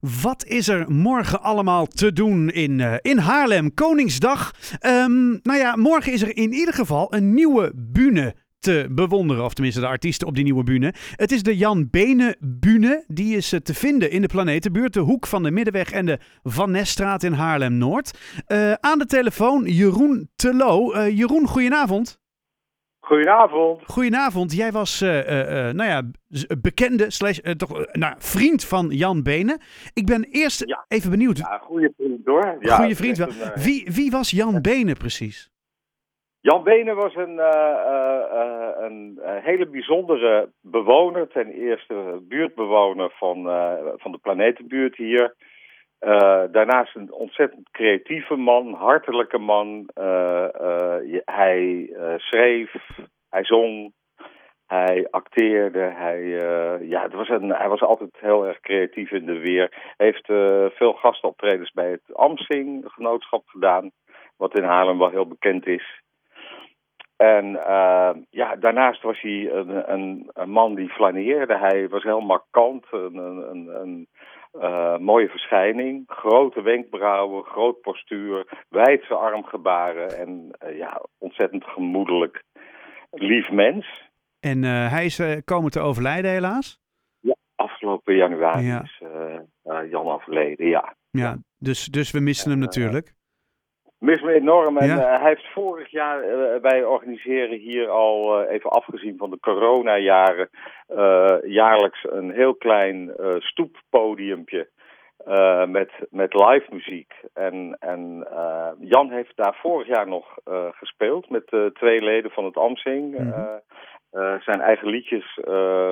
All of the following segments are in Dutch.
Wat is er morgen allemaal te doen in, uh, in Haarlem? Koningsdag. Um, nou ja, morgen is er in ieder geval een nieuwe bühne te bewonderen. Of tenminste de artiesten op die nieuwe bühne. Het is de Jan Bene bühne. Die is te vinden in de Planetenbuurt. De hoek van de Middenweg en de Van Neststraat in Haarlem-Noord. Uh, aan de telefoon Jeroen Telo. Uh, Jeroen, goedenavond. Goedenavond. Goedenavond. Jij was, uh, uh, nou ja, bekende, slash, uh, toch, nou, vriend van Jan Benen. Ik ben eerst ja. even benieuwd. Ja, goede vriend hoor. Ja, goede vriend wel. Wie, wie was Jan Benen precies? Jan Benen was een, een hele bijzondere bewoner. Ten eerste buurtbewoner van, van de planetenbuurt hier. Daarnaast een ontzettend creatieve man, hartelijke man. Uh, hij schreef, hij zong, hij acteerde. Hij, ja, het was een, hij was altijd heel erg creatief in de weer. Hij heeft veel gastoptredens bij het Amsing genootschap gedaan, wat in Haarlem wel heel bekend is. En ja, daarnaast was hij een, een, een, man die flaneerde. Hij was heel markant, een, een, een uh, mooie verschijning, grote wenkbrauwen, groot postuur, wijdse armgebaren en uh, ja, ontzettend gemoedelijk, lief mens. En uh, hij is komen te overlijden helaas? Ja, afgelopen januari ja. is Jan overleden, ja. Ja, dus, dus we missen hem natuurlijk. Mis me enorm. En ja. uh, hij heeft vorig jaar, uh, wij organiseren hier al, uh, even afgezien van de coronajaren, jaarlijks een heel klein stoeppodiumpje met, met live muziek. En, en Jan heeft daar vorig jaar nog gespeeld met twee leden van het Amsing. Mm -hmm. zijn eigen liedjes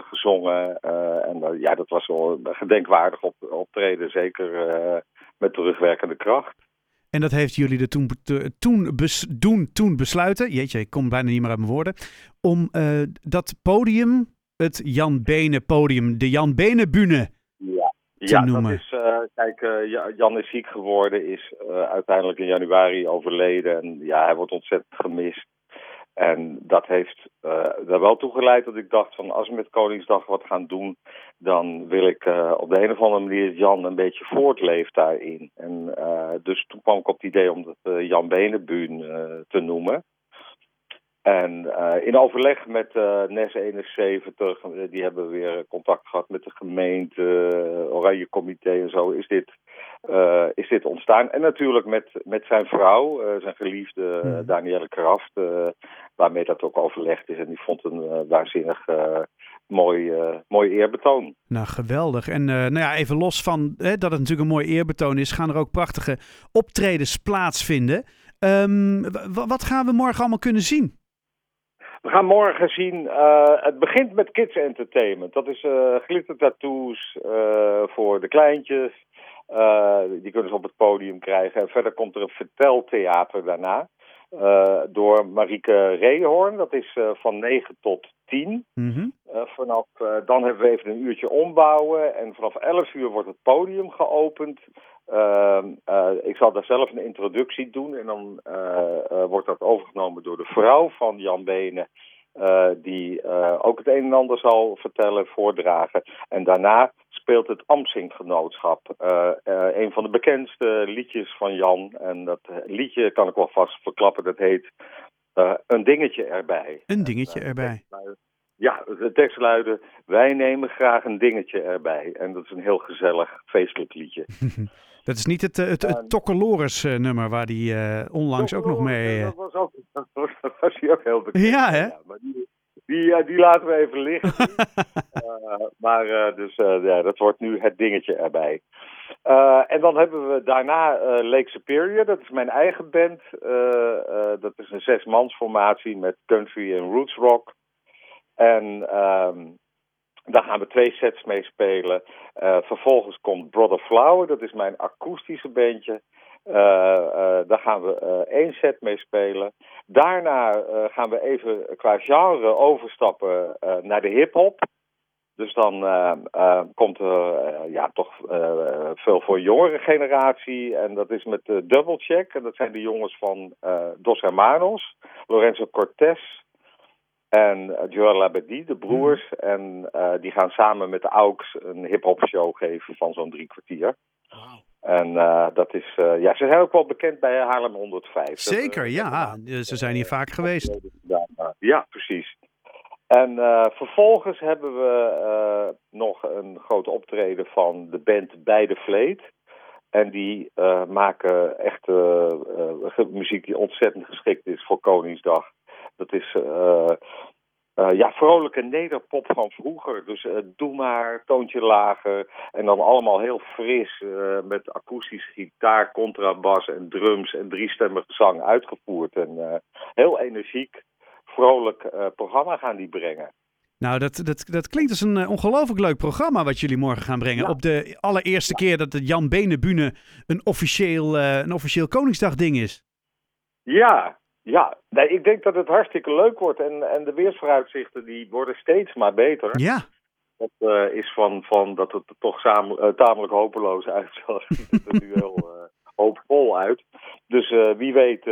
gezongen. en ja, dat was wel gedenkwaardig op, optreden, zeker met terugwerkende kracht. En dat heeft jullie er toen, toen, bes, doen, toen besluiten, jeetje, ik kom bijna niet meer uit mijn woorden, om uh, dat podium, het Jan Bene podium, de Jan Bene bühne ja. te ja, noemen. dat is, uh, kijk, uh, Jan is ziek geworden, is uiteindelijk in januari overleden en ja, hij wordt ontzettend gemist. En dat heeft uh, er wel toe geleid dat ik dacht van als we met Koningsdag wat gaan doen, dan wil ik uh, op de een of andere manier Jan een beetje voortleeft daarin. En uh, dus toen kwam ik op het idee om het Jan Benenbuun te noemen. En in overleg met NES 71, die hebben weer contact gehad met de gemeente, Oranje Comité en zo, is dit uh, is dit ontstaan. En natuurlijk met, met zijn vrouw, uh, zijn geliefde uh, Danielle Kraft, waarmee dat ook overlegd is. En die vond een waanzinnig mooi, mooi eerbetoon. Nou, geweldig. En nou ja, even los van hè, dat het natuurlijk een mooi eerbetoon is, gaan er ook prachtige optredens plaatsvinden. Um, wat gaan we morgen allemaal kunnen zien? We gaan morgen zien, uh, het begint met kids entertainment. Dat is uh, glittertattoos uh, voor de kleintjes. Uh, die kunnen ze op het podium krijgen. En verder komt er een verteltheater daarna. Uh, door Marieke Reehoorn. Dat is uh, van 9 tot 10. Mm -hmm. vanaf, dan hebben we even een uurtje ombouwen. En vanaf 11 uur wordt het podium geopend. ik zal daar zelf een introductie doen. En dan wordt dat overgenomen door de vrouw van Jan Benen. Die ook het een en ander zal vertellen, voordragen. En daarna speelt het Amsing-genootschap. Uh, een van de bekendste liedjes van Jan. En dat liedje kan ik wel vast verklappen. Dat heet Een dingetje erbij. Een dingetje erbij. Ja, de tekst luidde: Wij nemen graag een dingetje erbij. En dat is een heel gezellig, feestelijk liedje. Dat is niet het, het, het nummer waar die uh, onlangs ook nog mee... Dat was, ook, dat was hij ook heel bekend. Ja, hè? Ja, maar die, die, die, laten we even liggen. maar uh, dus ja, dat wordt nu het dingetje erbij. en dan hebben we daarna Lake Superior. Dat is mijn eigen band. dat is een zesmansformatie met country en roots rock. En... Um, daar gaan we twee sets mee spelen. Vervolgens komt Brother Flower, dat is mijn akoestische bandje. Daar gaan we één set mee spelen. Daarna gaan we even qua genre overstappen naar de hip-hop. Dus dan komt er ja, toch veel voor jongere generatie. En dat is met Double Check. En dat zijn de jongens van Dos Hermanos, Lorenzo Cortés. En Joël Labadie, de broers. En uh, die gaan samen met de AUX een hip-hop show geven van zo'n drie kwartier. Wow. En uh, dat is, ja, ze zijn ook wel bekend bij Haarlem 105. Zeker, dat, ja. ze zijn hier vaak geweest. Ja, precies. En vervolgens hebben we nog een grote optreden van de band Bij de Vleet. En die maken echt muziek die ontzettend geschikt is voor Koningsdag. Dat is ja, vrolijke nederpop van vroeger. Dus doe maar, toontje lager. En dan allemaal heel fris met akoestische gitaar, contrabas en drums en driestemmige zang uitgevoerd. En heel energiek, vrolijk programma gaan die brengen. Nou, dat, dat, dat klinkt als een ongelooflijk leuk programma wat jullie morgen gaan brengen. Ja. Op de allereerste ja. keer dat de Jan Benenbune een officieel, een officieel Koningsdag-ding is. Ja, ja, nee, ik denk dat het hartstikke leuk wordt. En, en de weersvooruitzichten die worden steeds maar beter. Ja. Dat uh, is van, van dat het er toch samen, uh, tamelijk hopeloos uitzag. ziet er nu heel uh, hoopvol uit. Dus wie weet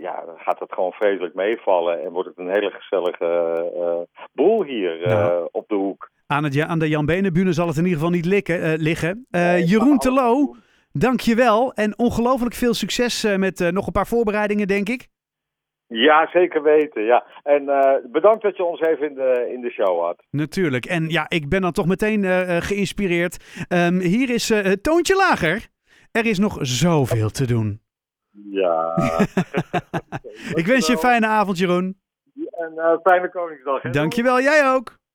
ja, gaat het gewoon vreselijk meevallen. En wordt het een hele gezellige boel hier nou. op de hoek. Aan, het, aan de Jan Benenbune zal het in ieder geval niet likken, liggen. Jeroen Telo... Dankjewel en ongelooflijk veel succes uh, met uh, nog een paar voorbereidingen, denk ik. Ja, zeker weten. Ja. En uh, bedankt dat je ons even in de, in de show had. Natuurlijk. En ja, ik ben dan toch meteen geïnspireerd. Um, hier is het toontje lager. Er is nog zoveel te doen. Ja. ik wens je een fijne avond, Jeroen. En fijne Koningsdag. Hè? Dankjewel, jij ook.